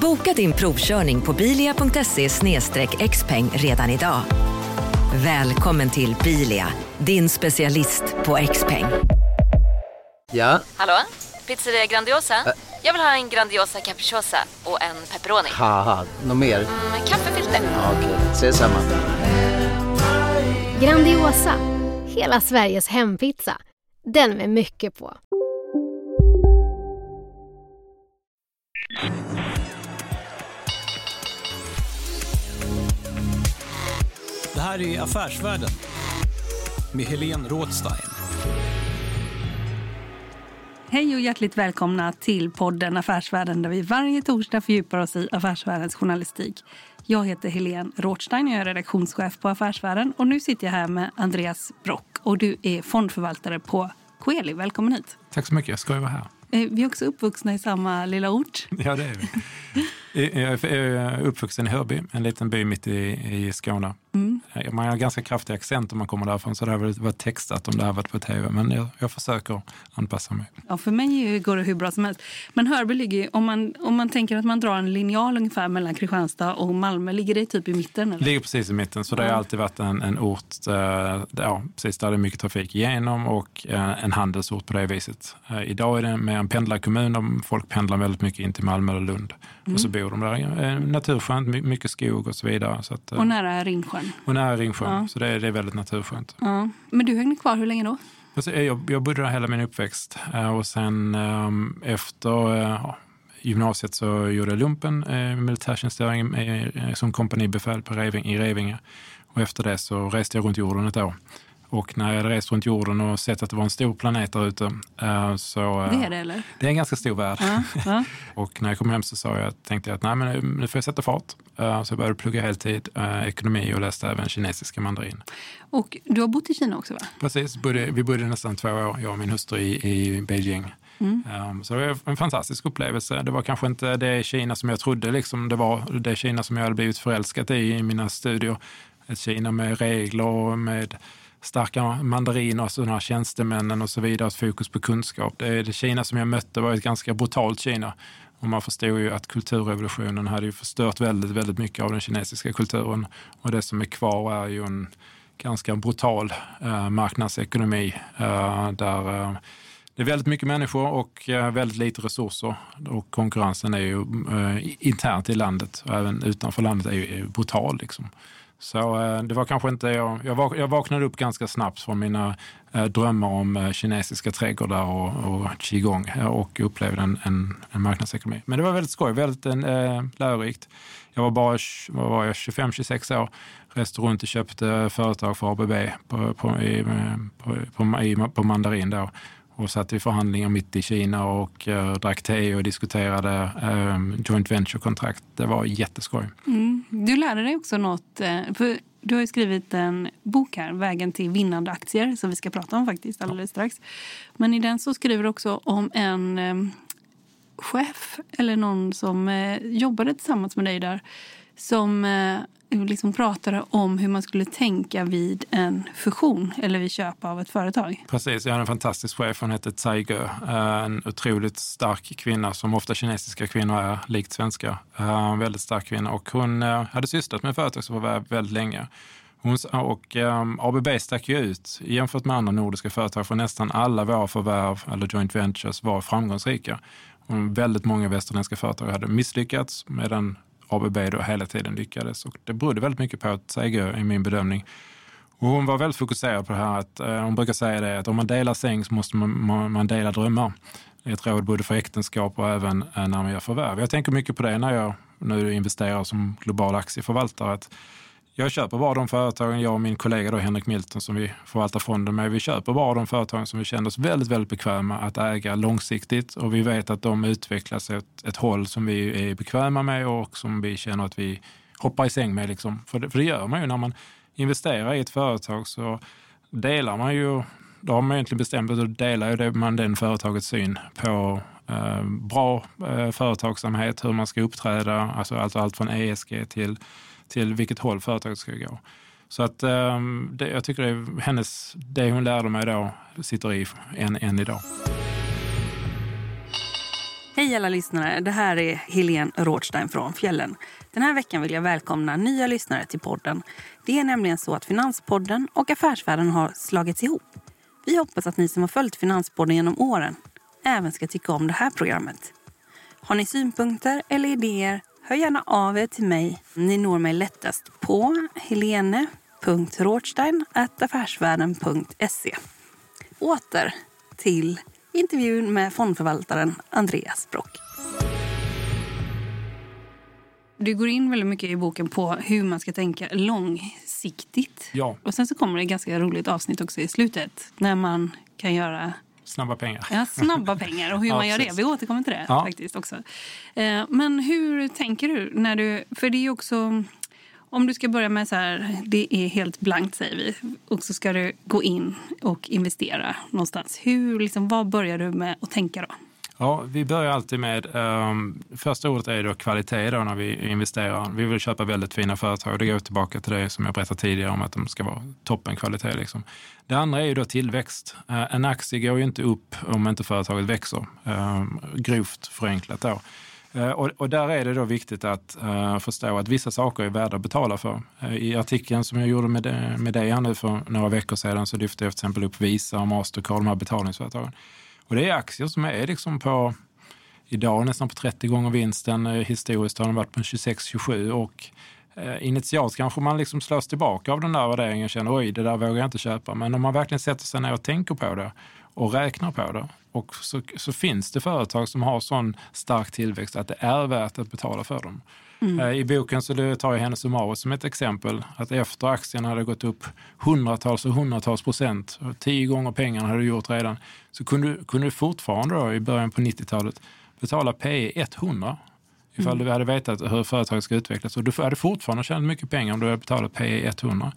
Boka din provkörning på bilia.se xpeng redan idag. Välkommen till Bilia, din specialist på XPeng. Ja, Hallå? Pizzeria Grandiosa? Jag vill ha en Grandiosa capriciosa och en pepperoni. något mer? Med kaffefilter. Ja, Okej, ses samma. Grandiosa, hela Sveriges hempizza. Den med mycket på. Det här är Affärsvärlden med Helene Rådstein. Hej och hjärtligt välkomna till podden Affärsvärlden där vi varje torsdag fördjupar oss i affärsvärldens journalistik. Jag heter Helene Rådstein och jag är redaktionschef på Affärsvärlden. Och nu sitter jag här med Andreas Brock och du är fondförvaltare på Coeli. Välkommen hit. Tack så mycket, ska jag vara här. Eh, Vi är också uppvuxna i samma lilla ort. Ja, det är vi. Jag är uppvuxen i Hörby, en liten by mitt i, i Skåne. Man har ganska kraftig accent om man kommer därifrån, så det har väl varit textat om det har varit på tv. Men jag, jag försöker anpassa mig. Ja, för mig går det hur bra som helst. Men Hörby ligger om man, om man tänker att man drar en linjal ungefär mellan Kristianstad och Malmö, ligger det typ i mitten? Eller? Ligger precis i mitten, så det har alltid varit en, en ort eh, där, ja, precis där det är mycket trafik igenom och eh, en handelsort på det viset. Eh, idag är det mer en pendlarkommun, folk pendlar väldigt mycket in till Malmö eller Lund. Och så bor de där. Eh, naturskönt, my- mycket skog och så vidare. Så att, eh, Och nära Ringsjön. och nära Ringsjön, Ja. så det är, det är väldigt naturskönt. Ja. Men du hängde kvar hur länge då? Alltså, Jag, jag bodde där hela min uppväxt eh, och sen ehm, efter eh, gymnasiet så gjorde jag lumpen, eh, militärtjänstgöring eh, som kompanibefäl på Reving, i Revinge. Och efter det så reste jag runt jorden ett år. Och när jag hade rest runt jorden och sett att det var en stor planet där ute eh, så... eh, Det är det eller? det är en ganska stor värld. Ja, ja. Och när jag kom hem så sa jag, tänkte jag att nej, men nu- får jag sätta fart. Eh, Så jag började plugga heltid ekonomi och läste även kinesiska mandarin. Och du har bott i Kina också va? Precis, vi bodde nästan två år, jag och min hustru i, i Beijing. Um, så det var en fantastisk upplevelse. Det var kanske inte det Kina som jag trodde, liksom, det var det Kina som jag hade blivit förälskad i i mina studier. Ett Kina med regler och med starka mandariner, alltså de här tjänstemännen och så vidare, fokus på kunskap. Det, det Kina som jag mötte var ett ganska brutalt Kina. Och man förstod ju att kulturrevolutionen hade ju förstört väldigt, väldigt mycket av den kinesiska kulturen. Och det som är kvar är ju en ganska brutal eh, marknadsekonomi eh, där eh, det är väldigt mycket människor och eh, väldigt lite resurser. Och konkurrensen är ju eh, internt i landet och även utanför landet är ju är brutal. Liksom. Så eh, det var kanske inte, jag, jag, vak, jag vaknade upp ganska snabbt från mina eh, drömmar om eh, kinesiska trädgårdar och, och qigong och upplevde en, en, en marknadsekonomi. Men det var väldigt skoj, väldigt eh, lärorikt. Jag var bara vad var jag, 25-26 år, reste runt och köpte företag för ABB på, på, i, på, på, i, på mandarin då. Och satt i förhandlingar mitt i Kina och eh, drack te och diskuterade eh, joint venture-kontrakt. Det var jätteskoj. Mm. Du lärde dig också något. eh, För du har skrivit en bok här, Vägen till vinnande aktier, som vi ska prata om faktiskt alldeles strax. Men i den så skriver du också om en eh, chef eller någon som eh, jobbade tillsammans med dig där som eh, Eh, liksom pratade om hur man skulle tänka vid en fusion eller vid köp av ett företag. Precis, jag hade en fantastisk chef. Hon hette Tsai Ge. Eh, en otroligt stark kvinna, som ofta kinesiska kvinnor är, likt svenska. Eh, en väldigt stark kvinna. Och hon hade sysslat med företagsförvärv väldigt länge. Hon, och um, ABB stack ju ut jämfört med andra nordiska företag för nästan alla våra förvärv eller joint ventures var framgångsrika. Och väldigt många västerländska företag hade misslyckats medan ABB då hela tiden lyckades. Och det berodde väldigt mycket på att Tsai i min bedömning, och hon var väldigt fokuserad på det här att eh, hon brukar säga det att om man delar säng så måste man, man, man dela drömmar. Det är ett råd både för äktenskap och även eh, när man gör förvärv. Jag tänker mycket på det när jag nu investerar som global aktieförvaltare. Att jag köper bara de företagen, jag och min kollega då, Henrik Milton som vi förvaltar fonden med, vi köper bara de företagen som vi känner oss väldigt, väldigt bekväma att äga långsiktigt och vi vet att de utvecklas åt ett håll som vi är bekväma med och som vi känner att vi hoppar i säng med. Liksom. För, det, för det gör man ju när man investerar i ett företag så delar man ju, då har man egentligen bestämt att då delar ju man den företagets syn på eh, bra eh, företagsamhet, hur man ska uppträda, alltså allt, allt från ESG till till vilket håll företaget ska gå. Så att ehm, det, jag tycker det, är hennes, det hon lärde mig då sitter i än, än idag. Hej alla lyssnare, det här är Helene Rådstein från Fjällen. Den här veckan vill jag välkomna nya lyssnare till podden. Det är nämligen så att Finanspodden och Affärsvärlden har slagits ihop. Vi hoppas att ni som har följt Finanspodden genom åren även ska tycka om det här programmet. Har ni synpunkter eller idéer Hör gärna av er till mig. Ni når mig lättast på helene.rådstein.affärsvärlden.se. Åter till intervjun med fondförvaltaren Andreas Brock. Du går in väldigt mycket i boken på hur man ska tänka långsiktigt. Ja. Och sen så kommer det ett ganska roligt avsnitt också i slutet när man kan göra Snabba pengar. Ja, snabba pengar och hur ja, man gör precis. det. Vi återkommer till det Ja. faktiskt också. Eh, Men hur tänker du när du... För det är också... Om du ska börja med så här, det är helt blankt säger vi. Och så ska du gå in och investera någonstans. Hur, liksom, vad börjar du med att tänka då? Ja, vi börjar alltid med, um, första ordet är då kvalitet då när vi investerar. Vi vill köpa väldigt fina företag. Det går tillbaka till det som jag berättade tidigare om att de ska vara toppenkvalitet. Liksom. Det andra är ju då tillväxt. Uh, en aktie går ju inte upp om inte företaget växer. Um, grovt förenklat då. Uh, och, och där är det då viktigt att uh, förstå att vissa saker är värda att betala för. Uh, I artikeln som jag gjorde med, med dig nu för några veckor sedan så lyfte jag till exempel upp Visa och Mastercard, de här betalningsföretagen. Och det är aktier som är liksom på, idag nästan på 30 gånger vinsten. Eh, historiskt har den varit på 26-27 och eh, initialt kanske man liksom slås tillbaka av den där värderingen och känner oj, det där vågar jag inte köpa. Men om man verkligen sätter sig ner och tänker på det och räknar på det och så, så finns det företag som har sån stark tillväxt att det är värt att betala för dem. Eh, I boken så tar jag Hennes Mauritz som ett exempel. Att efter aktien hade gått upp hundratals och hundratals procent, och tio gånger pengarna hade du gjort redan, så kunde, kunde du fortfarande då, i början på 90-talet betala P 100 ifall du hade vetat hur företaget ska utvecklas. Och du hade fortfarande tjänat mycket pengar om du hade betalat P 100.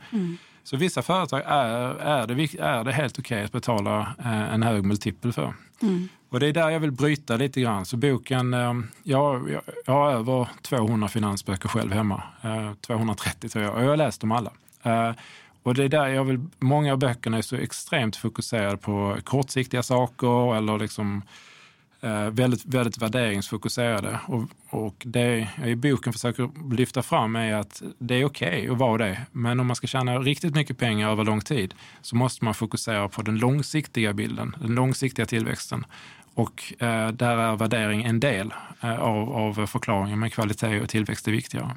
Så vissa företag är, är, det, är det helt okej att betala eh, en hög multipel för. Och det är där jag vill bryta lite grann. Så boken, eh, jag, jag, jag har över 200 finansböcker själv hemma. Eh, 230 tror jag. Och jag har läst dem alla. Eh, och det är där jag vill, många av böckerna är så extremt fokuserade på kortsiktiga saker eller liksom eh, väldigt, väldigt värderingsfokuserade. Och, och det jag i boken försöker lyfta fram är att det är okej att vara det. Men om man ska tjäna riktigt mycket pengar över lång tid så måste man fokusera på den långsiktiga bilden, den långsiktiga tillväxten. Och eh, där är värdering en del eh, av, av förklaringen, men kvalitet och tillväxt är viktigare.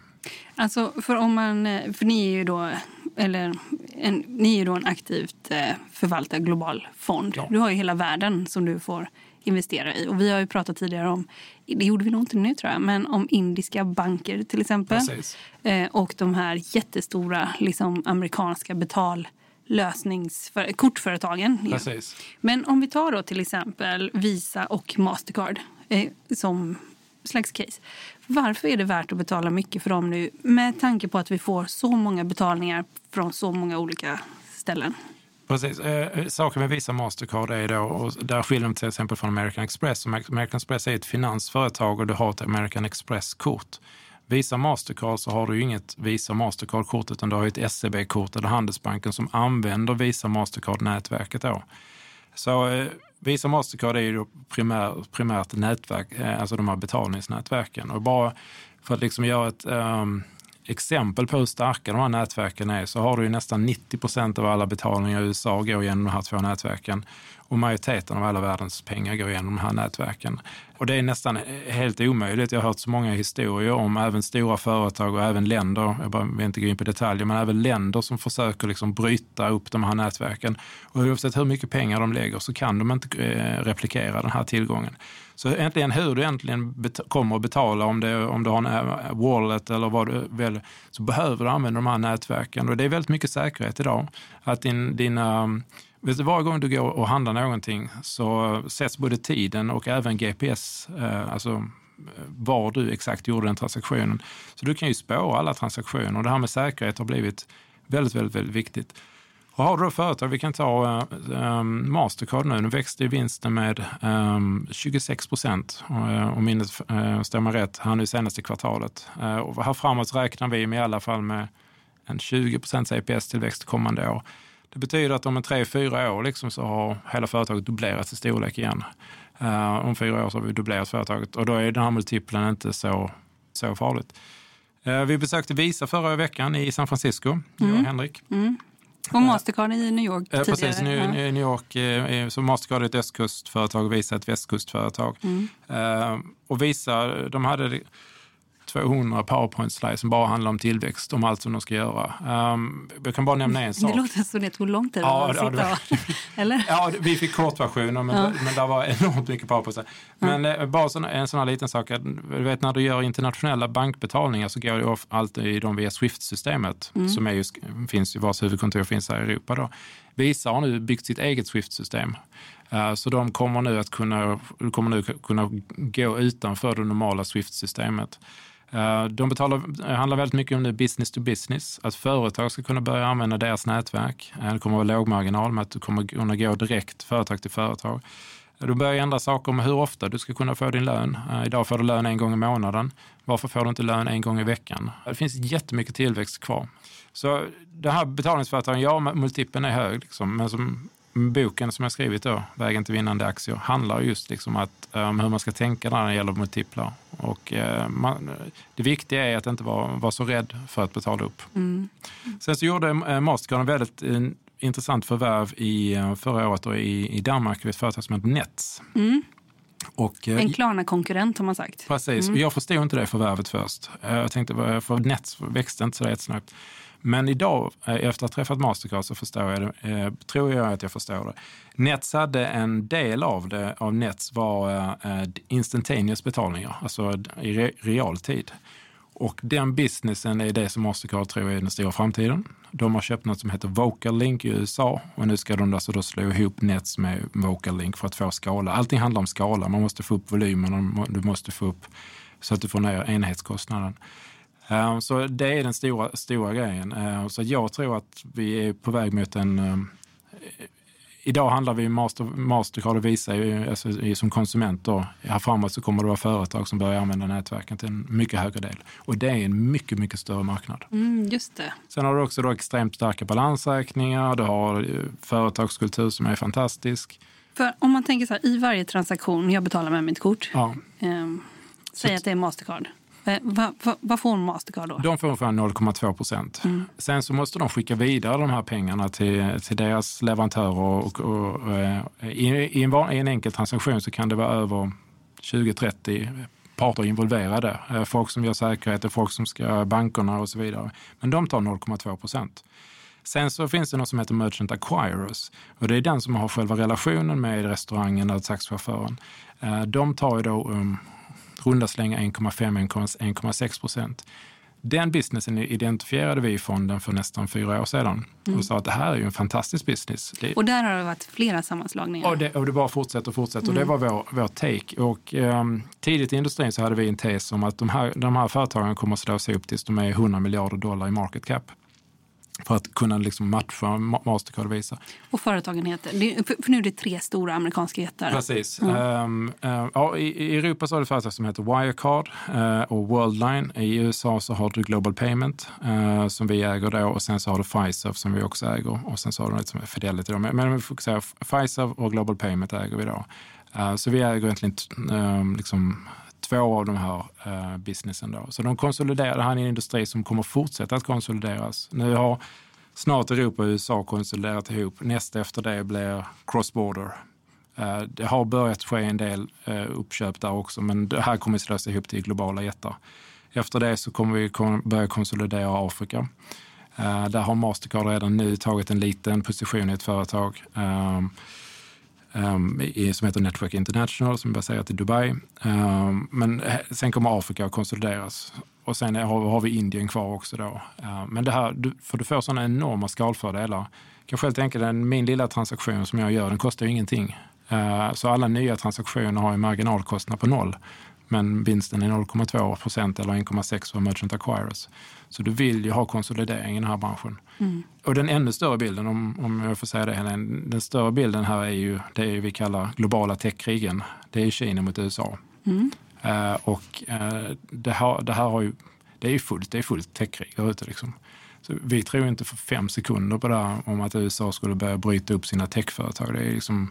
Alltså, för, om man, eh, för ni är ju då, eller, en, ni är då en aktivt eh, förvaltad global fond. Ja. Du har ju hela världen som du får investera i. Och vi har ju pratat tidigare om, det gjorde vi nog inte nu tror jag, men om indiska banker till exempel. Eh, och de här jättestora liksom, amerikanska betallösnings för, kortföretagen. ju. Precis. Men om vi tar då till exempel Visa och Mastercard eh, som slags case. Varför är det värt att betala mycket för dem nu med tanke på att vi får så många betalningar från så många olika ställen? Precis. Eh, eh, saken med Visa Mastercard är då, och där skiljer de till exempel från American Express. American Express är ett finansföretag och du har ett American Express-kort. Visa Mastercard så har du ju inget Visa Mastercard-kort utan du har ju ett SEB-kort eller Handelsbanken som använder Visa Mastercard-nätverket då. Så eh, Visa Mastercard är ju primär, primärt nätverk, eh, alltså de här betalningsnätverken. Och bara för att liksom göra ett ehm, exempel på hur starka de här nätverken är så har du ju nästan 90 procent av alla betalningar i USA går genom de här två nätverken. Och majoriteten av alla världens pengar går genom de här nätverken. Och det är nästan helt omöjligt. Jag har hört så många historier om även stora företag och även länder, jag bara vill inte gå in på detaljer, men även länder som försöker liksom bryta upp de här nätverken. Och oavsett hur mycket pengar de lägger så kan de inte eh, replikera den här tillgången. Så egentligen hur du egentligen bet- kommer att betala, om, det, om du har en eh, wallet eller vad du väljer, så behöver du använda de här nätverken. Och det är väldigt mycket säkerhet idag. Att din, dina, vet du, varje gång du går och handlar någonting så sätts både tiden och även GPS, eh, alltså eh, var du exakt gjorde den transaktionen. Så du kan ju spåra alla transaktioner det här med säkerhet har blivit väldigt, väldigt, väldigt viktigt. Och har du företag, vi kan ta uh, Mastercard nu, nu växte ju vinsten med um, 26 procent, uh, om minnet uh, stämmer rätt, här nu senaste kvartalet. Uh, och här framåt räknar vi med i alla fall med en 20 procents EPS-tillväxt kommande år. Det betyder att om en tre, fyra år liksom så har hela företaget dubblerats i storlek igen. Uh, om fyra år så har vi dubblerat företaget och då är den här multiplen inte så, så farligt. Vi besökte Visa förra veckan i San Francisco, mm. jag och Henrik. Mm. Och Mastercard i New York uh, tidigare. Precis, New, New York. Så Mastercard är ett östkustföretag, Visa är ett västkustföretag. Mm. Och Visa, de hade 200 powerpoint-slides som bara handlar om tillväxt, om allt som de ska göra. Um, jag kan bara nämna en sak. Det låter som det tog lång tid ja, att ja, sitta och, Eller? Ja, vi fick kortversioner, men, ja. men det var enormt mycket powerpoint. Men ja. bara sån, en sån här liten sak, du vet när du gör internationella bankbetalningar så går det alltid de via Swift-systemet, mm. som är just, finns vars huvudkontor finns här i Europa. Då. Visa har nu byggt sitt eget Swift-system. Uh, så de kommer nu att kunna, kommer nu kunna gå utanför det normala Swift-systemet. Eh, de betalar, eh, handlar väldigt mycket om det business to business, att företag ska kunna börja använda deras nätverk. Eh, det kommer att vara lågmarginal med att du kommer kunna gå direkt företag till företag. Du börjar ändra saker om hur ofta du ska kunna få din lön. Idag får du lön en gång i månaden. Varför får du inte lön en gång i veckan? Det finns jättemycket tillväxt kvar. Så det här betalningsföretagen, ja, multipeln är hög, liksom, men som boken som jag skrivit då, Vägen till vinnande aktier, handlar just liksom att, um, hur man ska tänka när det gäller multiplar. Och, uh, man, det viktiga är att inte vara, vara så rädd för att betala upp. Mm. Sen så gjorde uh, Mastercard en väldigt uh, intressant förvärv i, förra året och i, i Danmark vid ett företag som heter Nets. Mm. Och, en Klarna-konkurrent har man sagt. Precis, mm. jag förstod inte det förvärvet först. Jag tänkte, för Nets växte inte så jättesnabbt. Men idag, eh, efter att ha träffat Mastercard, så förstår jag det, eh, tror jag att jag förstår det. Nets hade en del av det, av Nets var eh, instantaneous betalningar, alltså i realtid. Och den businessen är det som Mastercard tror är den stora framtiden. De har köpt något som heter Vocal Link i USA och nu ska de alltså då slå ihop Nets med Vocal Link för att få skala. Allting handlar om skala. Man måste få upp volymen och du måste få upp så att du får ner enhetskostnaden. Så det är den stora, stora grejen. Så jag tror att vi är på väg mot en... Idag handlar vi master, Mastercard och Visa alltså, som konsumenter. Här framåt så kommer det vara företag som börjar använda nätverken till en mycket högre del. Och det är en mycket, mycket större marknad. Mm, just det. Sen har du också då extremt starka balansräkningar. Du har företagskultur som är fantastisk. För om man tänker så här, i varje transaktion, jag betalar med mitt kort. Ja. Eh, säg att det är Mastercard. Vad va, va får Mastercard då? De får ungefär 0,2 procent. Mm. Sen så måste de skicka vidare de här pengarna till, till deras leverantörer. Och, och, och i, i, en, I en enkel transaktion så kan det vara över 20-30 parter involverade. Folk som gör säkerhet, folk som ska bankerna och så vidare. Men de tar 0,2 procent. Sen så finns det något som heter Merchant Acquirers och det är den som har själva relationen med restaurangen eller taxichauffören. De tar ju då um, runda slänga 1,5-1,6 procent. Den businessen identifierade vi i fonden för nästan fyra år sedan mm. och sa att det här är ju en fantastisk business. Och där har det varit flera sammanslagningar? Och det, och det bara fortsätter och fortsätter. Mm. Och det var vår, vår take. Och, um, tidigt i industrin så hade vi en tes om att de här, de här företagen kommer att slås ihop tills de är 100 miljarder dollar i market cap för att kunna liksom matcha Mastercard och Visa. Och företagen heter? För nu är det tre stora amerikanska jättar. Precis. Mm. Um, uh, ja, i, i, Europa så har du företag som heter Wirecard uh, och Worldline. I USA så har du Global Payment uh, som vi äger då och sen så har du Pfizer som vi också äger och sen så har du något som är Fidelity. Då. Men, men vi fokuserar Pfizer och Global Payment äger vi då. så vi äger egentligen um, liksom två av de här eh, businessen. Då. Så de konsoliderar, det här är en industri som kommer fortsätta att konsolideras. Nu har snart Europa och USA konsoliderat ihop. Nästa efter det blir cross-border. Eh, det har börjat ske en del eh, uppköp där också, men det här kommer att slås ihop till globala jättar. Efter det så kommer vi börja konsolidera Afrika. Uh, där har Mastercard redan nu tagit en liten position i ett företag. Uh, um, i, som heter Network International som är baserat i Dubai. Um, men eh, sen kommer Afrika att konsolideras och sen har, har vi Indien kvar också då. Uh, men det här, du, för du får sådana enorma skalfördelar. Kanske helt enkelt den, min lilla transaktion som jag gör, den kostar ju ingenting. Uh, så alla nya transaktioner har en marginalkostnad på noll men vinsten är 0,2 procent eller 1,6 för merchant acquirers. Så du vill ju ha konsolidering i den här branschen. Mm. Och den ännu större bilden, om, om jag får säga det Helene, den större bilden här är ju det vi kallar globala techkrigen. Det är Kina mot USA. Mm. Uh, och uh, det, här, det här har ju, det är ju fullt, det är fullt techkrig där ute liksom. Så vi tror inte för fem sekunder på det här om att USA skulle börja bryta upp sina techföretag. Det är liksom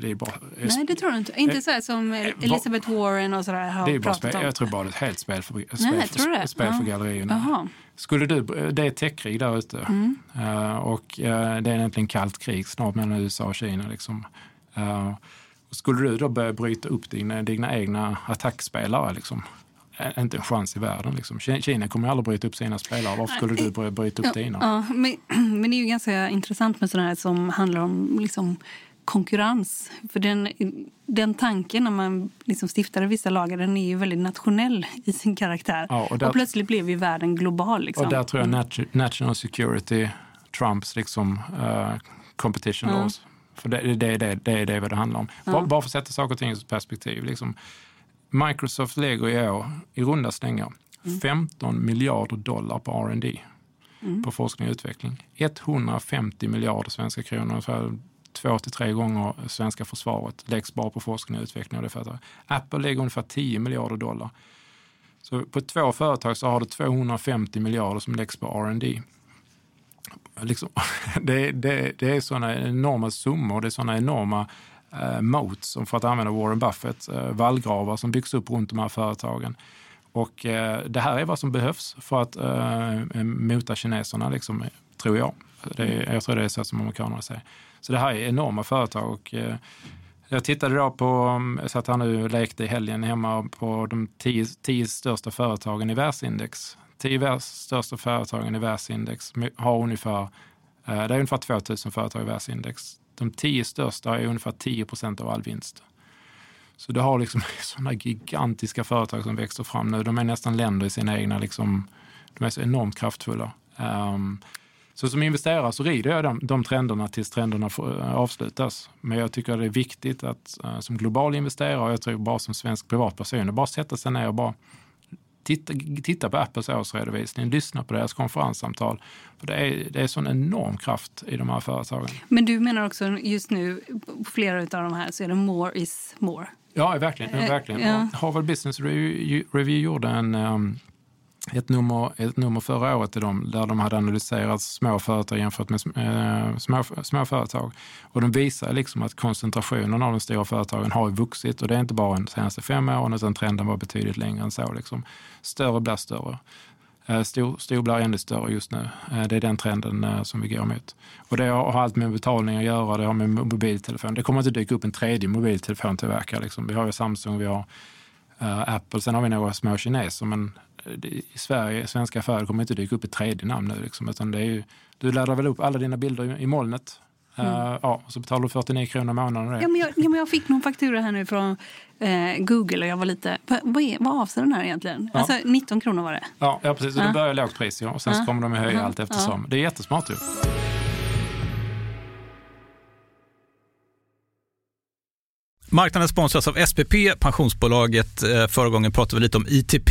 det är bara, Nej, det tror jag inte. Inte så som eh, Elizabeth Warren och sådär har det är bara pratat om. Jag tror bara det är ett helt spel för, spel, Nej, för, spel för gallerierna. Skulle du, det är ett techkrig där ute mm. uh, och uh, det är egentligen kallt krig snart mellan USA och Kina. Liksom. Uh, skulle du då börja bryta upp dina, dina egna attackspelare, liksom, inte en chans i världen. Liksom. Kina kommer aldrig bryta upp sina spelare. Varför skulle du börja bryta upp ja, dina? Ja, men, men det är ju ganska intressant med sådana här som handlar om liksom, konkurrens. För den, den tanken när man liksom stiftade vissa lagar den är ju väldigt nationell i sin karaktär. Ja, och, där, och, plötsligt blev ju världen global. Liksom. Och där tror jag mm. national security trumps liksom, uh, competition ja. laws. För det, det, det, det är det vad det handlar om. Ja. Bara, bara för att sätta saker och ting i perspektiv. Liksom. Microsoft lägger i år i runda slängar mm. 15 miljarder dollar på R&D mm. på forskning och utveckling. 150 miljarder svenska kronor, två till tre gånger svenska försvaret läggs bara på forskning och utveckling och det företaget. Apple lägger ungefär 10 miljarder dollar. Så på två företag så har du 250 miljarder som läggs på R&D. Liksom, det, det, det är sådana enorma summor, det är sådana enorma eh, moats, för att använda Warren Buffett, eh, vallgravar som byggs upp runt de här företagen. Och eh, det här är vad som behövs för att eh, mota kineserna, liksom, tror jag. Det, jag tror det är så som amerikanerna säger. Så det här är enorma företag. Och, eh, jag tittade då på, mm, jag satt här nu och lekte i helgen hemma på de tio, tio största företagen i världsindex. Tio största företagen i världsindex har ungefär, eh, det är ungefär 2000 företag i världsindex. De tio största är ungefär 10 procent av all vinst. Så du har liksom sådana gigantiska företag som växer fram nu. De är nästan länder i sina egna, liksom, de är så enormt kraftfulla. Um, så som investerare så rider jag de, de trenderna tills trenderna eh, avslutas. Men jag tycker det är viktigt att uh, som global investerare, och jag tror bara som svensk privatperson, bara sätta sig ner och bara titta, titta på Apples årsredovisning, lyssna på deras konferenssamtal. För det är, det är sån enorm kraft i de här företagen. Men du menar också just nu, på flera av de här, så är det more is more? Ja, verkligen. verkligen. Ja. Harvard Business Review, Review gjorde en um, ett nummer, ett nummer förra året till dem där de hade analyserat små företag jämfört med eh, små, små företag. Och de visar liksom att koncentrationen av de stora företagen har vuxit och det är inte bara de senaste fem åren utan trenden var betydligt längre än så. Liksom. Större blir större. Eh, stor, stor blir ännu större just nu. Eh, det är den trenden eh, som vi går mot. Och det har allt med betalning att göra, det har med mobiltelefon. Det kommer inte dyka upp en tredje mobiltelefontillverkare. Liksom. Vi har ju Samsung, vi har Apple, sen har vi några små kineser, men i Sverige, svenska affärer kommer inte dyka upp ett tredje namn nu. Liksom, utan det är ju, du laddar väl upp alla dina bilder i, i molnet. Mm. Uh, ja, och så betalar du 49 kronor i månaden. Ja, men jag, ja, men jag fick någon faktura här nu från eh, Google och jag var lite... Vad, är, vad avser den här egentligen? Ja. Alltså 19 kronor var det. Ja, ja precis. Så ja. det börjar lågt pris ja, och sen ja. så kommer de höja ja. allt eftersom. Det är jättesmart ju. Marknaden sponsras av SPP, pensionsbolaget. Eh, förra gången pratade vi lite om ITP.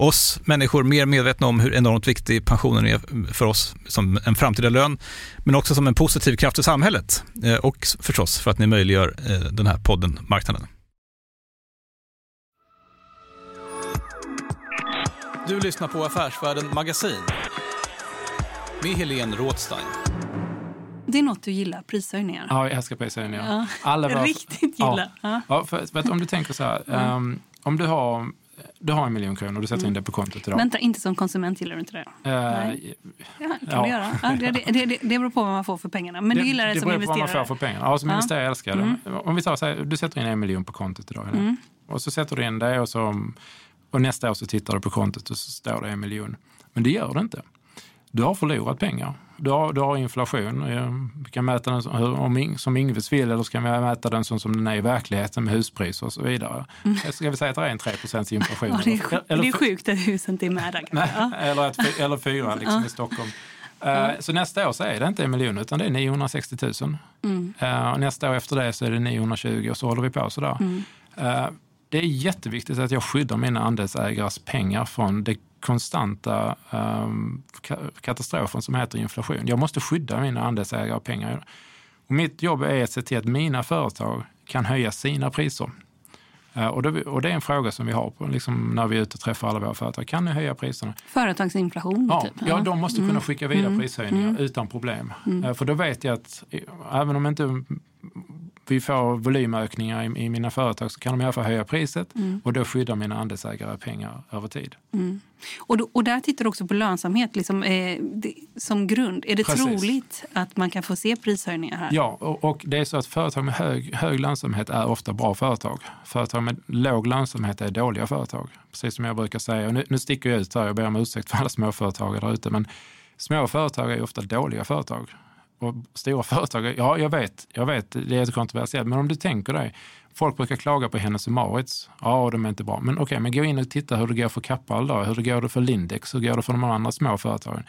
oss människor mer medvetna om hur enormt viktig pensionen är för oss som en framtida lön, men också som en positiv kraft i samhället eh, och förstås för att ni möjliggör eh, den här podden Marknaden. Du lyssnar på Affärsvärlden Magasin med Helene Rådstein. Det är något du gillar, prishöjningar. Ja, jag älskar prishöjningar. Ja. Alla var, Riktigt gillar. Ja. Ja, för, för att om du tänker så här, Mm. um, om du har, du har en miljon kronor och du sätter in det på kontot idag. Vänta, inte som konsument gillar du inte det? Eh, Nej. Ja, kan Ja. göra. Ja, det, det, det, det beror på vad man får för pengarna. Men du gillar det, det som beror på vad man investerare? får för pengar. Ja, som Ja. investerare älskar jag det. Om vi tar så här, du sätter in en miljon på kontot idag. Mm. Och så sätter du in det och, så, och nästa år så tittar du på kontot och så står det en miljon. Men det gör det inte. Du har förlorat pengar. Du har, du har inflation. Eh, Vi kan mäta den som, som Ingves vill eller så kan vi mäta den som, som den är i verkligheten med huspriser och så vidare. Ska vi säga att det är en 3% inflation? Mm. Ja, det, är, sjukt- Eller- det är sjukt att husen inte är med där. Eller, ett, eller fyra liksom, i Stockholm. Eh, Så nästa år så är det inte en miljon utan det är 960 000. Mm. Eh, och nästa år efter det så är det 920 och så håller vi på sådär. Mm. Eh, det är jätteviktigt att jag skyddar mina andelsägares pengar från det konstanta ehm, ka- katastrofen som heter inflation. Jag måste skydda mina andelsägare pengar. Och mitt jobb är att se till att mina företag kan höja sina priser. Eh, och, det, och det är en fråga som vi har på, liksom, när vi är ute och träffar alla våra företag. Kan ni höja priserna? Företagsinflation, Ja, typ. ja, de måste kunna skicka vidare Mm. prishöjningar Mm. utan problem. Mm. Eh, För då vet jag att även om inte vi får volymökningar i, i mina företag så kan de i alla fall höja priset Mm. och då skyddar mina andelsägare pengar över tid. Mm. Och, då, och där tittar du också på lönsamhet liksom, eh, det, som grund. Är det Precis. troligt att man kan få se prishöjningar här? Ja, och, och det är så att företag med hög, hög lönsamhet är ofta bra företag. Företag med låg lönsamhet är dåliga företag. Precis som jag brukar säga. Och nu, nu sticker jag ut här, jag ber om ursäkt för alla småföretagare där ute, men små företag är ofta dåliga företag. Och stora företag, ja jag vet, jag vet, det är kontroversiellt, men om du tänker dig, folk brukar klaga på Hennes och Mauritz, ja de är inte bra, men okej, men gå in och titta hur det går för Kappahl då, hur det går det för Lindex, hur går det för de andra små företagen.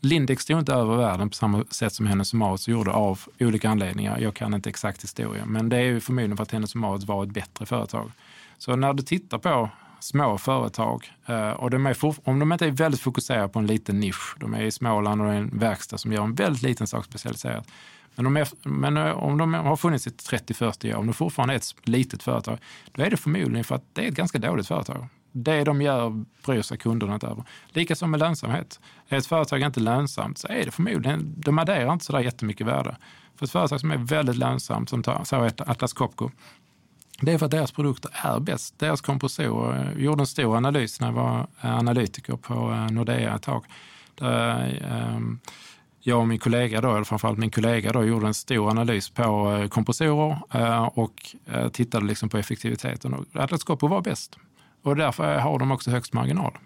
Lindex stod inte över världen på samma sätt som Hennes och Mauritz gjorde av olika anledningar. Jag kan inte exakt historia, men det är ju förmodligen för att Hennes och Mauritz var ett bättre företag. Så när du tittar på små företag, eh, och de är om de inte är väldigt fokuserade på en liten nisch, de är i Småland och det är en verkstad som gör en väldigt liten sak specialiserat. Men, de är, men eh, om de har funnits i 30-40 år, om de fortfarande är ett litet företag, då är det förmodligen för att det är ett ganska dåligt företag. Det de gör bryr sig kunderna inte över. Likaså med lönsamhet. Är ett företag inte lönsamt så är det förmodligen, de adderar inte sådär jättemycket värde. För ett företag som är väldigt lönsamt, som tar, så Atlas Copco, det är för att deras produkter är bäst. Deras kompressorer, jag eh, gjorde en stor analys när jag var eh, analytiker på eh, Nordea ett tag. Där, ehm, jag och min kollega, då, eller framförallt min kollega, då, gjorde en stor analys på kompressorer och tittade liksom på effektiviteten. Atlas Copco var bäst. Och därför har de också högst marginal.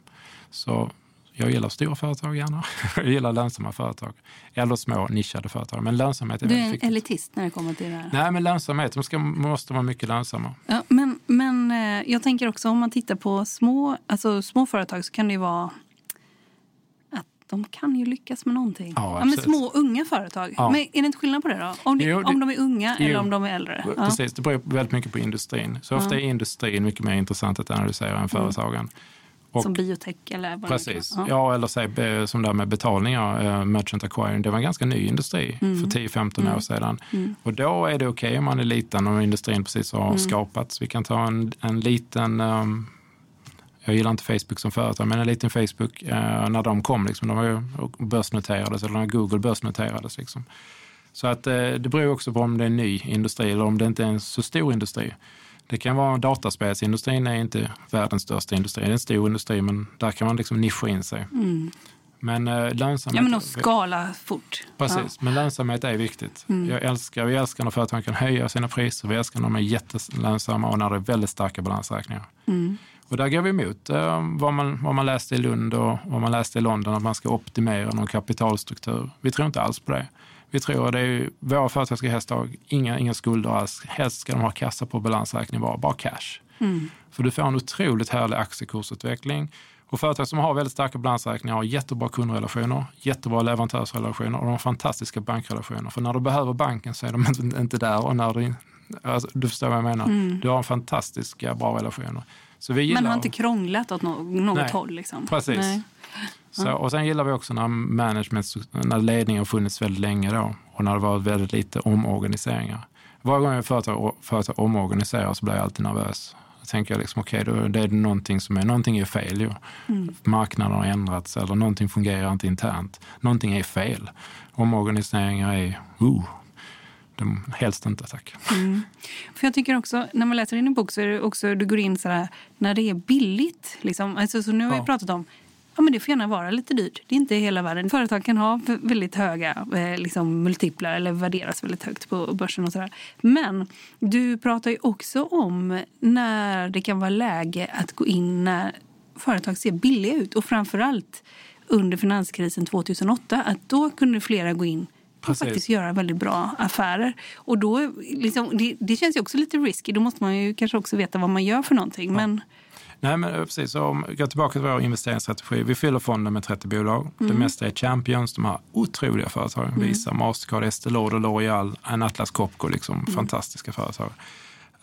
Så jag gillar stora företag gärna. Jag gillar lönsamma företag. Eller små nischade företag. Men lönsamhet är Du är en elitist när det kommer till det här. Nej, men lönsamhet. De ska, måste vara mycket lönsamma. Ja, men men eh, jag tänker också om man tittar på små, alltså, små företag så kan det ju vara att de kan ju lyckas med någonting. Ja, men absolut. små unga företag. Ja. Men är det inte skillnad på det då? Om, det, Jo, det- om de är unga jo. eller om de är äldre? Ja. Precis, det beror väldigt mycket på industrin. Så ofta Ja. är industrin mycket mer intressant att analysera än företagen. Och- som biotech eller vad det Precis. vara. Ja. eller säg som där med betalningar, eh, merchant acquiring. Det var en ganska ny industri Mm. för 10-15 år sedan. Och då är det okej om man är liten och industrin precis har Mm. skapats. Vi kan ta en, en liten, ehm, jag gillar inte Facebook som företag, men en liten Facebook eh, när de kom, liksom, de var ju börsnoterades, eller när Google börsnoterades. Liksom. Så att eh, det beror också på om det är en ny industri eller om det inte är en så stor industri. Det kan vara dataspelsindustrin är inte världens största industri. Det är en stor industri, men där kan man liksom nischa in sig. Men eh, lönsamhet... Mm. Ja, men att skala fort. Precis, men lönsamhet är viktigt. Mm. Jag älskar, vi älskar när företag kan höja sina priser, vi älskar när de är jättelönsamma och när det är väldigt starka balansräkningar. Mm. Och där går vi emot eh, vad, man, vad man läste i Lund och vad man läste i London, att man ska optimera någon kapitalstruktur. Vi tror inte alls på det. Vi tror att det är, våra företag ska helst ha inga, inga skulder alls. Helst ska de ha kassa på balansräkning, bara, bara cash. För du får en otroligt härlig aktiekursutveckling. Och företag som har väldigt starka balansräkningar har jättebra kundrelationer, jättebra leverantörsrelationer och de har fantastiska bankrelationer. För när du behöver banken så är de inte, där. Och när du, alltså, du förstår vad jag menar. Du har fantastiska bra relationer. Så vi gillar, Men har inte krånglat åt no- något Nej, håll. Liksom. Precis. Nej. Så, och sen gillar vi också när management, när ledningen har funnits väldigt länge då och när det varit väldigt lite omorganiseringar. Varje gång ett företag, företag omorganiserar så blir jag alltid nervös. Då tänker jag liksom, okej, okay, det är någonting som är, någonting är fel ju. Marknaden har ändrats eller någonting fungerar inte internt. Någonting är fel. Omorganiseringar är, uh, de, helst inte tack. För jag tycker också, när man läser in en bok så är det också, du går in så här, när det är billigt. Liksom. Alltså, så nu har Ja. vi pratat om, ja men det får gärna vara lite dyrt. Det är inte hela världen. Företag kan ha väldigt höga eh, liksom, multiplar eller värderas väldigt högt på börsen och sådär. Men du pratar ju också om när det kan vara läge att gå in när företag ser billiga ut. Och framförallt under finanskrisen 2008, att då kunde flera gå in och faktiskt göra väldigt bra affärer. Och då, liksom, det, det känns ju också lite risky. Då måste man ju kanske också veta vad man gör för någonting. Men Nej, men eh, precis. Om vi går tillbaka till vår investeringsstrategi. Vi fyller fonden med 30 bolag. Det mesta är Champions, de här otroliga företagen. Visa, Mastercard, Estée Lauder, L'Oreal, en Atlas Copco. Liksom, Fantastiska företag.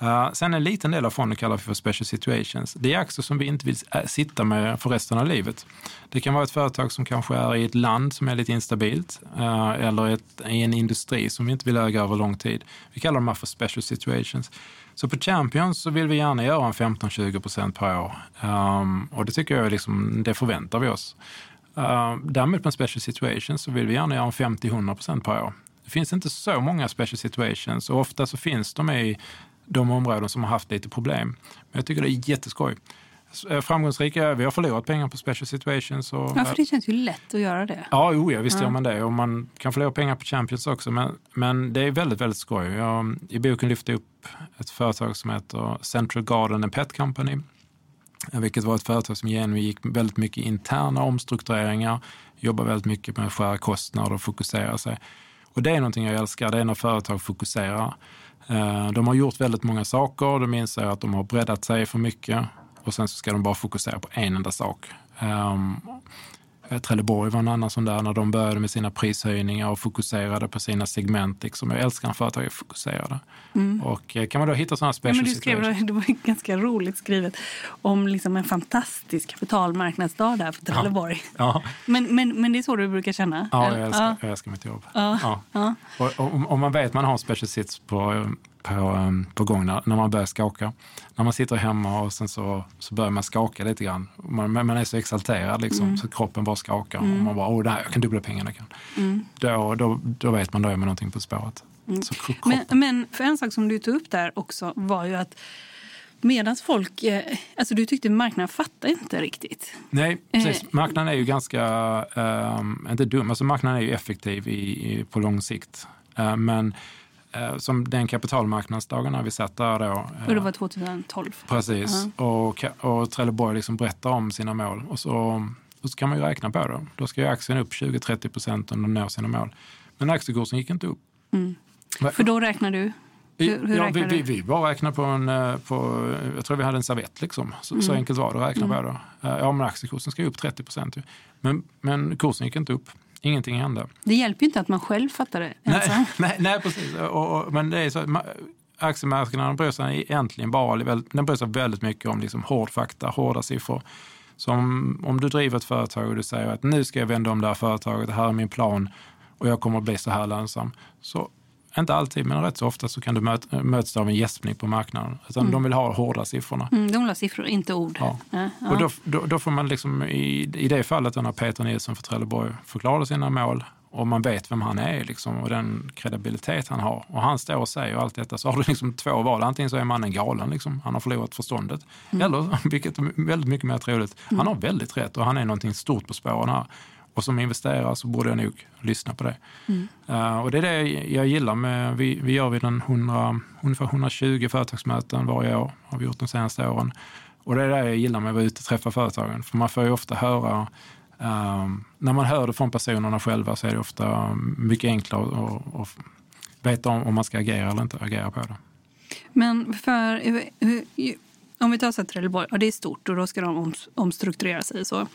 Uh, sen en liten del av fonden kallar vi för special situations. Det är aktier som vi inte vill eh, sitta med för resten av livet. Det kan vara ett företag som kanske är i ett land som är lite instabilt uh, eller ett, i en industri som vi inte vill äga över lång tid. Vi kallar dem här för special situations. Så på Champions så vill vi gärna göra en 15-20 procent per år. Um, och det tycker jag är liksom, det förväntar vi oss. Uh, däremot på en special situation så vill vi gärna göra en 50-100 procent per år. Det finns inte så många special situations och ofta så finns de i de områden som har haft lite problem. Men jag tycker det är jätteskoj. Eh, Framgångsrika, vi har förlorat pengar på special situations. Och, ja, för det känns ju lätt att göra det. Ja, jo, ja visst gör man det. Och man kan förlora pengar på Champions också. Men, men det är väldigt, väldigt skoj. Jag, I boken lyfte jag upp ett företag som heter Central Garden and Pet Company. Vilket var ett företag som genomgick väldigt mycket interna omstruktureringar. Jobbar väldigt mycket med att skära kostnader och fokusera sig. Och det är någonting jag älskar. Det är när företag fokuserar. Eh, de har gjort väldigt många saker. De inser att de har breddat sig för mycket. Och sen så ska de bara fokusera på en enda sak. Ehm, Eh, Trelleborg var en annan sån där när de började med sina prishöjningar och fokuserade på sina segment. Liksom. Jag älskar när företag är fokuserade. Och eh, kan man då hitta sådana Ja, special men du skrev, det var ganska roligt skrivet om liksom en fantastisk kapitalmarknadsdag där för Trelleborg. Ja, Men, men, men det är så du brukar känna? ja jag, älskar, jag älskar mitt jobb. Ja. Ja. Ja. Och, om- om man vet att man har en special sits på, på, um, på gång när, när man börjar skaka. När man sitter hemma och sen så, så börjar man skaka lite grann. Man, man är så exalterad liksom, så kroppen bara skakar. Och man bara, åh, där, jag kan dubbla pengarna. Kan. Då, då, då vet man, då är man någonting på spåret. Kroppen, Men, men för en sak som du tog upp där också var ju att medan folk... Eh, alltså du tyckte marknaden fattade inte riktigt. Nej, precis. Eh. Marknaden är ju ganska, um, inte dum, alltså marknaden är ju effektiv i, i, på lång sikt. Eh, men som den kapitalmarknadsdagarna vi satt där då. eh, Och det var 2012. Precis, och, Ka- och Trelleborg liksom berättar om sina mål. Och så, och så kan man ju räkna på det. Då ska ju aktien upp 20-30 procent om de når sina mål. Men aktiekursen gick inte upp. Va- För då räknar du? Hur, hur ja, vi, vi, vi bara räknar på en, eh, på, jag tror vi hade en servett liksom. Så, Mm. så enkelt var det att räkna på det. Eh, Ja men aktiekursen ska ju upp 30 procent. Men, men kursen gick inte upp. Ingenting hände. Det hjälper ju inte att man själv fattar det ensam. Nej, nej, nej precis. Och, och, men det är så, att ma- aktiemarknaden bryr sig egentligen bara den bryr sig väldigt mycket om liksom hård fakta, hårda siffror. Så om, om du driver ett företag och du säger att nu ska jag vända om det här företaget, det här är min plan och jag kommer att bli så här lönsam. Så inte alltid, men rätt så ofta så kan du möt, mötas av en gäspning på marknaden. Utan Mm. de vill ha hårda siffrorna. Mm, de vill ha siffror, inte ord. Ja. Ja, ja. Och då, då, då får man liksom i, i det fallet när Peter Nilsson för Trelleborg förklarade sina mål och man vet vem han är liksom, och den kredibilitet han har. Och han står och säger allt detta så har du liksom två val. Antingen så är mannen galen, liksom, han har förlorat förståndet. Eller, vilket är väldigt mycket mer troligt, han har väldigt rätt och han är någonting stort på spåren här. Och som investerare så borde jag nog lyssna på det. Eh, och det är det jag gillar med, vi, vi gör vid en 100, ungefär 120 företagsmöten varje år, har vi gjort de senaste åren. Och det är det jag gillar med att vara ute och träffa företagen. För man får ju ofta höra, ehm, när man hör det från personerna själva så är det ofta mycket enklare att- att veta om, om man ska agera eller inte agera på det. Men för, om vi tar Trelleborg, ja, det är stort och då ska de om, omstrukturera sig. Så.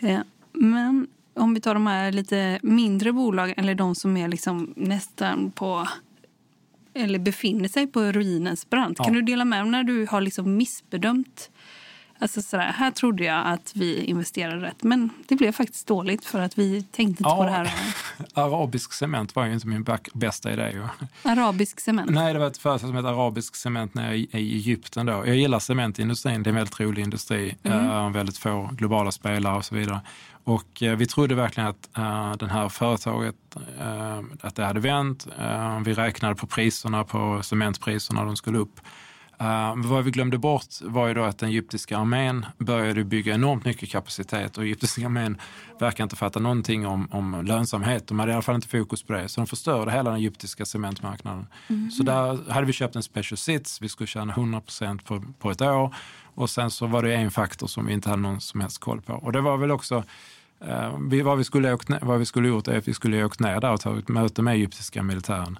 Eh, Men om vi tar de här lite mindre bolagen eller de som är liksom nästan på eller befinner sig på ruinens brant. Ja. Kan du dela med dig när du har liksom missbedömt? Alltså sådär, här trodde jag att vi investerade rätt, men det blev faktiskt dåligt för att vi tänkte inte Ja. på det här. Arabisk cement var ju inte min bästa idé. Ju. Arabisk cement. Nej, det var ett företag som heter Arabisk Cement nere i, i Egypten. Då. Jag gillar cementindustrin, det är en väldigt rolig industri. Eh, väldigt få globala spelare och så vidare. Och eh, vi trodde verkligen att uh, det här företaget, eh, att det hade vänt. Eh, vi räknade på priserna, på cementpriserna, de skulle upp. Uh, vad vi glömde bort var ju då att den egyptiska armén började bygga enormt mycket kapacitet och egyptiska armén verkar inte fatta någonting om, om lönsamhet. De hade i alla fall inte fokus på det, så de förstörde hela den egyptiska cementmarknaden. Så där hade vi köpt en special sits, vi skulle tjäna 100 på, på ett år och sen så var det en faktor som vi inte hade någon som helst koll på. Och det var väl också Eh, vi, vad, vi skulle åkt, vad vi skulle gjort är att vi skulle åkt ner där och tagit möte med egyptiska militären.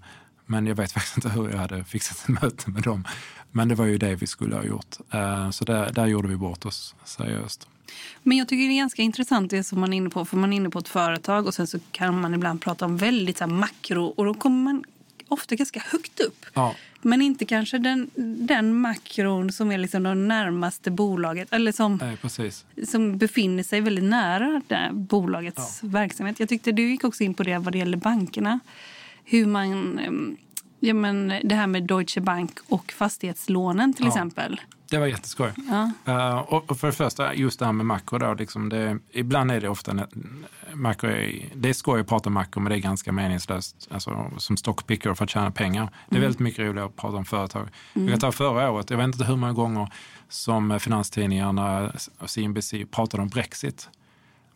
Men jag vet faktiskt inte hur jag hade fixat ett möte med dem. Men det var ju det vi skulle ha gjort. Eh, så där, där gjorde vi bort oss seriöst. Men jag tycker det är ganska intressant det som man är inne på. För man är inne på ett företag och sen så kan man ibland prata om väldigt så makro och då kommer man ofta ganska högt upp. Ja, Men inte kanske den, den makron som är liksom det närmaste bolaget eller som, nej, som befinner sig väldigt nära det bolagets verksamhet. Jag tyckte du gick också in på det vad det gäller bankerna. Hur man, em, ja men det här med Deutsche Bank och fastighetslånen till Ja. exempel. Det var jätteskoj. Ja. Eh, och, och för det första, just det här med makro. Då, liksom det, ibland är det ofta... Makro är, det är skoj att prata makro, men det är ganska meningslöst. Alltså, som stockpicker för att tjäna pengar. Det är väldigt mycket roligare att prata om företag. Jag kan ta förra året, jag vet inte hur många gånger som finanstidningarna och CNBC pratade om Brexit.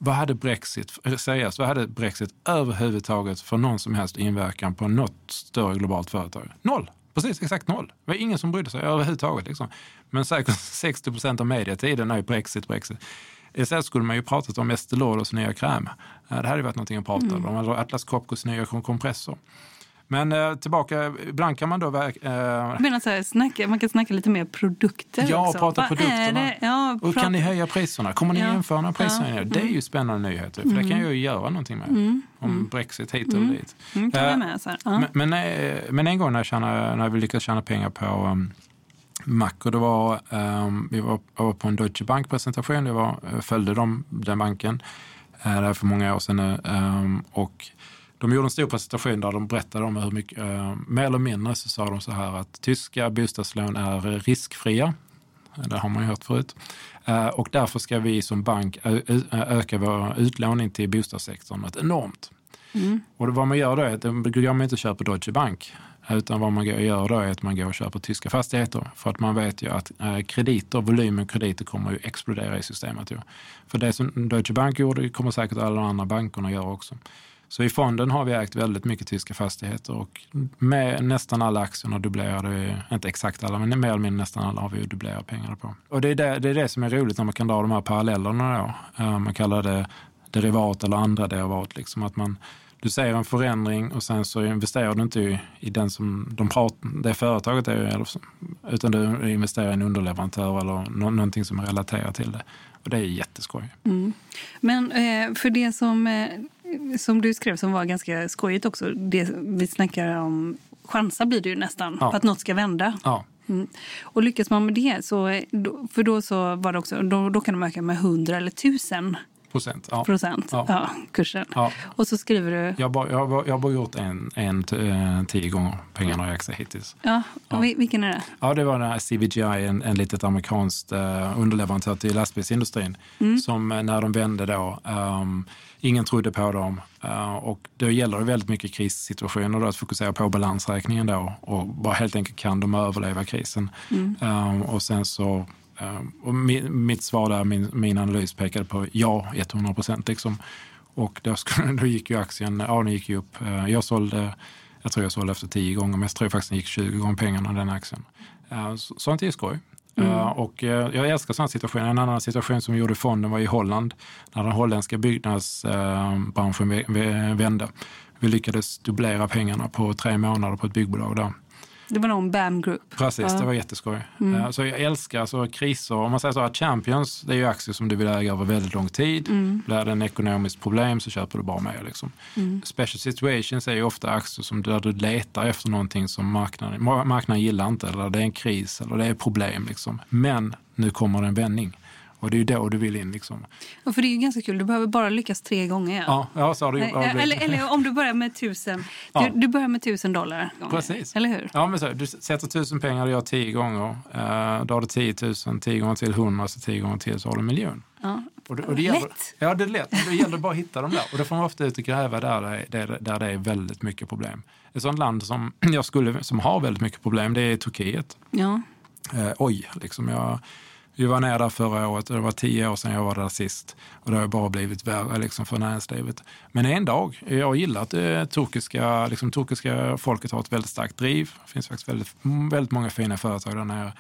Vad hade Brexit, seriöst, vad hade Brexit överhuvudtaget för någon som helst inverkan på något större globalt företag? Noll! Precis, exakt noll. Det var ingen som brydde sig överhuvudtaget. Liksom. Men säkert 60 procent av medietiden är ju Brexit, Brexit. Istället skulle man ju pratat om Estée Lauders nya kräm. Det hade ju varit någonting att prata om. Eller Atlas Copcos nya kom- kompressor. Men eh, tillbaka, ibland kan man då... Eh, Jag menar så här, snacka, man kan snacka lite mer produkter Ja, också. prata Vad produkterna. Ja, och kan ni höja priserna? Kommer ni Ja. införa några prishöjningar? Ja. Mm. Det är ju spännande nyheter, för det kan jag ju göra någonting med. Om Brexit hit och dit. Mm, kan jag Eh, med, så. Ja. Men, men, eh, men en gång när, jag tjänade, när vi lyckades tjäna pengar på um, Mac och det var, um, vi var, var på en Deutsche Bank-presentation, jag var, jag följde dem, den banken, uh, det här för många år sedan nu. Um, och de gjorde en stor presentation där de berättade om hur mycket, uh, mer eller mindre så sa de så här att tyska bostadslån är riskfria. Det har man ju hört förut. Eh, Och därför ska vi som bank öka vår utlåning till bostadssektorn något enormt. Och vad man gör då är att då går man inte köper Deutsche Bank. Utan vad man gör då är att man går och köper tyska fastigheter. För att man vet ju att eh, krediter, volymen krediter kommer ju explodera i systemet. Ju. För det som Deutsche Bank gjorde kommer säkert alla de andra bankerna göra också. Så i fonden har vi ägt väldigt mycket tyska fastigheter och med nästan alla aktierna dubblerade vi, inte exakt alla, men mer eller mindre nästan alla har vi dubblerat pengarna på. Och det är det, det är det som är roligt när man kan dra de här parallellerna då. Eh, man kallar det derivat eller andra derivat. Liksom att man, du ser en förändring och sen så investerar du inte i, i den som de pratar, det företaget är, utan du investerar i en underleverantör eller nå, någonting som är relaterat till det. Och det är jätteskoj. Mm. Men eh, för det som, eh, som du skrev som var ganska skojigt också, det vi snackar om chansa blir det ju nästan, Ja. på att något ska vända. Ja, Mm. Och lyckas man med det, så, för då, så var det också, då, då kan de öka med 100 eller 1000 procent, ja. procent Ja. kursen. Och så skriver du... Jag har bara, jag har bara, jag har bara gjort en, en eh, tio gånger pengarna i aktier hittills. Ja, och vi- vilken är det? Ja, det var den här CVGI, en, en litet amerikanskt eh, underleverantör till lastbilsindustrin. Som eh, när de vände då, ehm, ingen trodde på dem. eh, och då gäller det väldigt mycket krissituationer då, att fokusera på balansräkningen då och bara helt enkelt kan de överleva krisen. Ehm, och sen så, ehm, och mi, mitt svar där, min, min analys pekade på ja, 100 procent liksom. Och då, skulle, då gick ju aktien, ja den gick ju upp. Eh, Jag sålde, jag tror jag sålde efter 10 gånger, men jag tror faktiskt den gick 20 gånger pengarna den aktien. Eh, så- Sånt är skoj. Mm. Eh, och eh, jag älskar sådana situationer. En annan situation som vi gjorde i fonden var i Holland när den holländska byggnadsbranschen vände. Vi lyckades dubblera pengarna på tre månader på ett byggbolag där. Det var någon BAM Group. Precis, Ja. det var jätteskoj. Eh, Så jag älskar alltså kriser. Om man säger så att Champions, det är ju aktier som du vill äga över väldigt lång tid. Blir det en ekonomiskt problem så köper du bara med. Liksom. Special situations är ju ofta aktier som där du letar efter någonting som marknaden, ma- marknaden gillar inte. Eller det är en kris eller det är problem. Liksom. Men nu kommer det en vändning. Och det är ju då du vill in. Liksom. Ja, för det är ju ganska kul. Du behöver bara lyckas tre gånger. Ja, ja, så har du Nej, blivit. eller, eller om du börjar med tusen. Ja. Du, du börjar med tusen dollar. gånger. Precis. Eller hur? Ja, men så, du sätter tusen pengar, du gör tio gånger. Eh, då har du 10 000, tio gånger till 100, så tio gånger till så har du en miljon. Ja. Och det, och det Lätt. Gäller, ja, det är lätt. Det gäller bara att hitta dem där. Och då får man ofta ut och gräva där det, är, där, där det är väldigt mycket problem. Ett sånt land som, jag skulle, som har väldigt mycket problem, det är Turkiet. Ja. Eh, oj, liksom jag, vi var nere där förra året och det var tio år sedan jag var där sist. Och det har bara blivit värre liksom, för näringslivet. Men en dag, jag gillar att det eh, turkiska, liksom, turkiska folket har ett väldigt starkt driv. Det finns faktiskt väldigt, väldigt många fina företag där nere.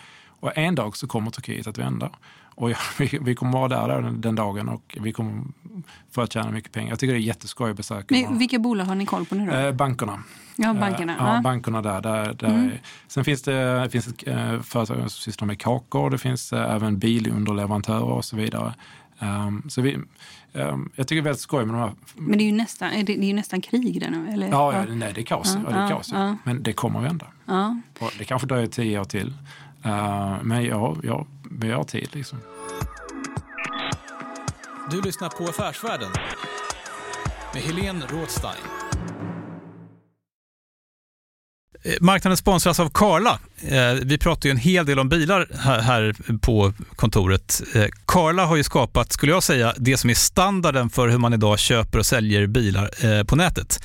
Och en dag så kommer Turkiet att vända. Och ja, vi, vi kommer vara där den, den dagen och vi kommer få att tjäna mycket pengar. Jag tycker det är jätteskoj att besöka Men, vilka bolag har ni koll på nu då? Eh, bankerna. ja, bankerna. Eh, Ja, bankerna där. där, där Mm. Sen finns det, det finns ett eh, företag som sysslar med kakor. Det finns eh, även bilunderleverantörer och så vidare. Um, så vi, um, jag tycker det är väldigt skoj med de här. Men det är ju nästan, är det, är ju nästan krig där nu. Eller? Ja, ja, nej, det är kaos. Ja, Ja, det är kaos. Men det kommer att vända. Det kanske dröjer tio år till. Uh, men ja, ja, vi har tid liksom. Du lyssnar på Affärsvärlden med Helene Rådstein. Eh, Marknaden sponsras av Karla. Eh, Vi pratar ju en hel del om bilar här- på kontoret. Eh, Karla har ju skapat, skulle jag säga, det som är standarden för hur man idag köper och säljer bilar eh, på nätet.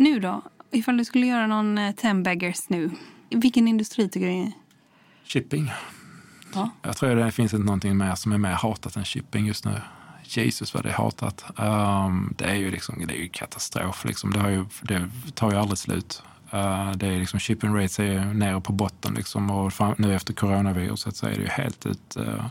Nu då? Ifall du skulle göra någon eh, ten baggers nu. Vilken industri tycker du är... Shipping. Ja. Jag tror det finns inte någonting mer som är mer hatat än shipping just nu. Jesus vad det är hatat. Um, det är ju liksom, det är ju katastrof. Liksom. Det, har ju, det tar ju aldrig slut. Uh, det är liksom, shipping rates är nere på botten liksom, och fram, nu efter coronaviruset så är det ju helt ut. Uh,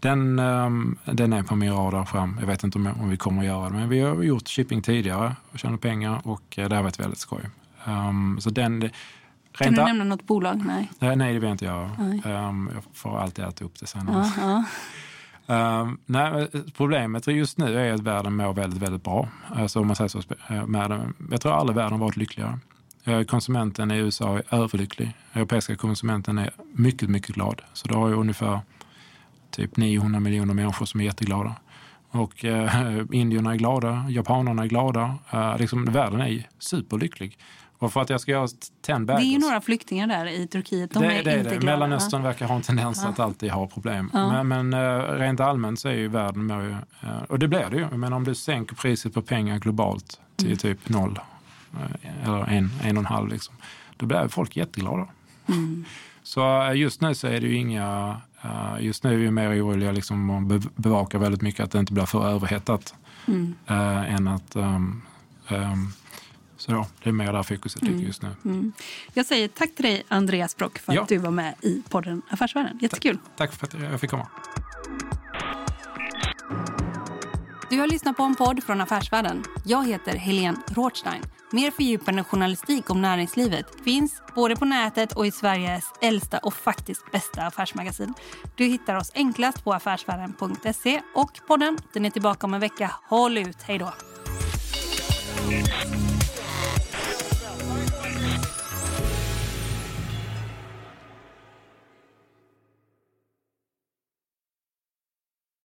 den, um, den är på min radar fram. Jag vet inte om, om vi kommer att göra det, men vi har gjort shipping tidigare och tjänat pengar och uh, det har varit väldigt skoj. Um, så den, det- Kan du nämna något bolag? Nej. Nej, nej, det vill jag inte göra. Nej. Um, jag får alltid äta upp det sen. Ja, ja. Um, nej, men problemet just nu är att världen mår väldigt, väldigt bra. Alltså, om man säger så, eh, med, jag tror aldrig världen varit lyckligare. Eh, Konsumenten i USA är överlycklig. Europeiska konsumenten är mycket, mycket glad. Så då har ju ungefär typ 900 miljoner människor som är jätteglada. Och eh, indierna är glada, japanerna är glada. Eh, liksom, världen är superlycklig. Och för att jag ska göra ten bagels, Det är ju några flyktingar där i Turkiet. De det, är det är inte det. glada. Mellanöstern verkar ha en tendens att alltid ha problem. Ja. Men, men eh, rent allmänt så är ju världen ju, eh, och det blir det ju. Men om du sänker priset på pengar globalt till Mm. typ noll, eh, eller en, en och en halv, liksom, då blir jätteglada. jätteglada. Mm. Så just nu så är det ju inga... eh, Just nu är vi mer oroliga liksom och be- bevakar väldigt mycket att det inte blir för överhettat. Mm. eh, än att... ehm, ehm, så ja, det är mer där fokuset ligger just nu. Mm. Jag säger tack till dig, Andreas Brock, för Ja. att du var med i podden Affärsvärlden. Jättekul. Tack för att jag fick komma. Du har lyssnat på en podd från Affärsvärlden. Jag heter Helene Rothstein. Mer fördjupande journalistik om näringslivet finns både på nätet och i Sveriges äldsta och faktiskt bästa affärsmagasin. Du hittar oss enklast på affärsvärlden.se och podden den är tillbaka om en vecka. Håll ut, hej då!